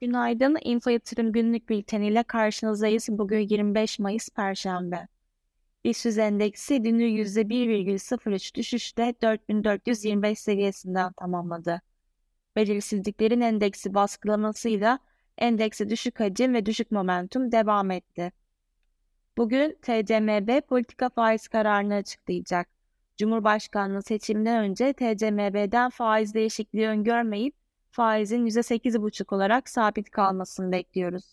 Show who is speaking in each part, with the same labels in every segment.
Speaker 1: Günaydın. Info Yatırım Günlük Bülteni ile karşınızdayız. Bugün 25 Mayıs Perşembe. BIST endeksi dünü %1,03 düşüşte 4425 seviyesinden tamamladı. Belirsizliklerin endeksi baskılamasıyla endekse düşük hacim ve düşük momentum devam etti. Bugün TCMB politika faiz kararını açıklayacak. Cumhurbaşkanlığı seçiminden önce TCMB'den faiz değişikliği öngörmeyip faizin %8,5 olarak sabit kalmasını bekliyoruz.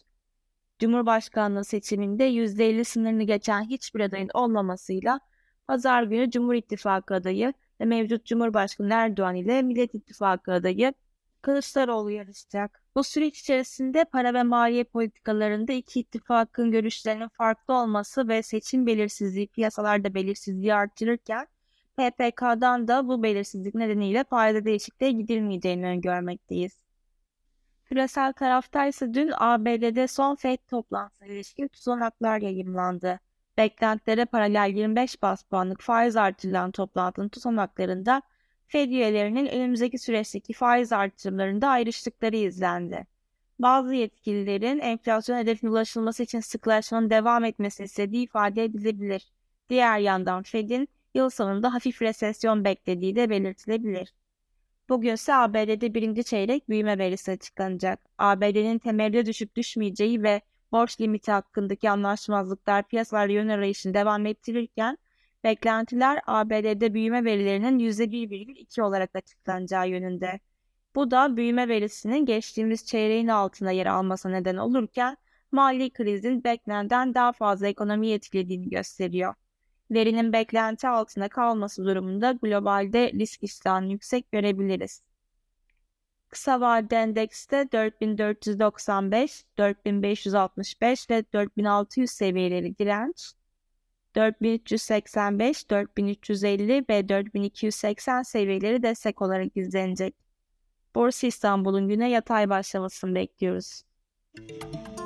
Speaker 1: Cumhurbaşkanlığı seçiminde %50 sınırını geçen hiçbir adayın olmamasıyla pazar günü Cumhur İttifakı adayı ve mevcut Cumhurbaşkanı Erdoğan ile Millet İttifakı adayı Kılıçdaroğlu yarışacak. Bu süreç içerisinde para ve maliye politikalarında iki ittifakın görüşlerinin farklı olması ve seçim belirsizliği piyasalarda belirsizliği artırırken PPK'dan da bu belirsizlik nedeniyle faiz değişikliğe gidilmeyeceğini öngörmekteyiz. Küresel tarafta ise dün ABD'de son FED toplantısına ilişkin tutanaklar yayımlandı. Beklentilere paralel 25 bas puanlık faiz artırılan toplantının tutanaklarında Fed üyelerinin önümüzdeki süreçteki faiz artırımlarında ayrıştıkları izlendi. Bazı yetkililerin enflasyon hedefine ulaşılması için sıklaşmanın devam etmesi istediği ifade edilebilir. Diğer yandan Fed'in yıl sonunda hafif resesyon beklediği de belirtilebilir. Bugün ise ABD'de birinci çeyrek büyüme verisi açıklanacak. ABD'nin temelde düşüp düşmeyeceği ve borç limiti hakkındaki anlaşmazlıklar piyasalar yön arayışını devam ettirirken beklentiler ABD'de büyüme verilerinin %1,2 olarak açıklanacağı yönünde. Bu da büyüme verisinin geçtiğimiz çeyreğin altına yer almasına neden olurken mali krizin beklenenden daha fazla ekonomiyi etkilediğini gösteriyor verinin beklenti altında kalması durumunda globalde risk iştahını yüksek görebiliriz. Kısa vadeli endekste 4495, 4565 ve 4600 seviyeleri direnç, 4385, 4350 ve 4280 seviyeleri destek olarak izlenecek. Borsa İstanbul'un güne yatay başlamasını bekliyoruz. Müzik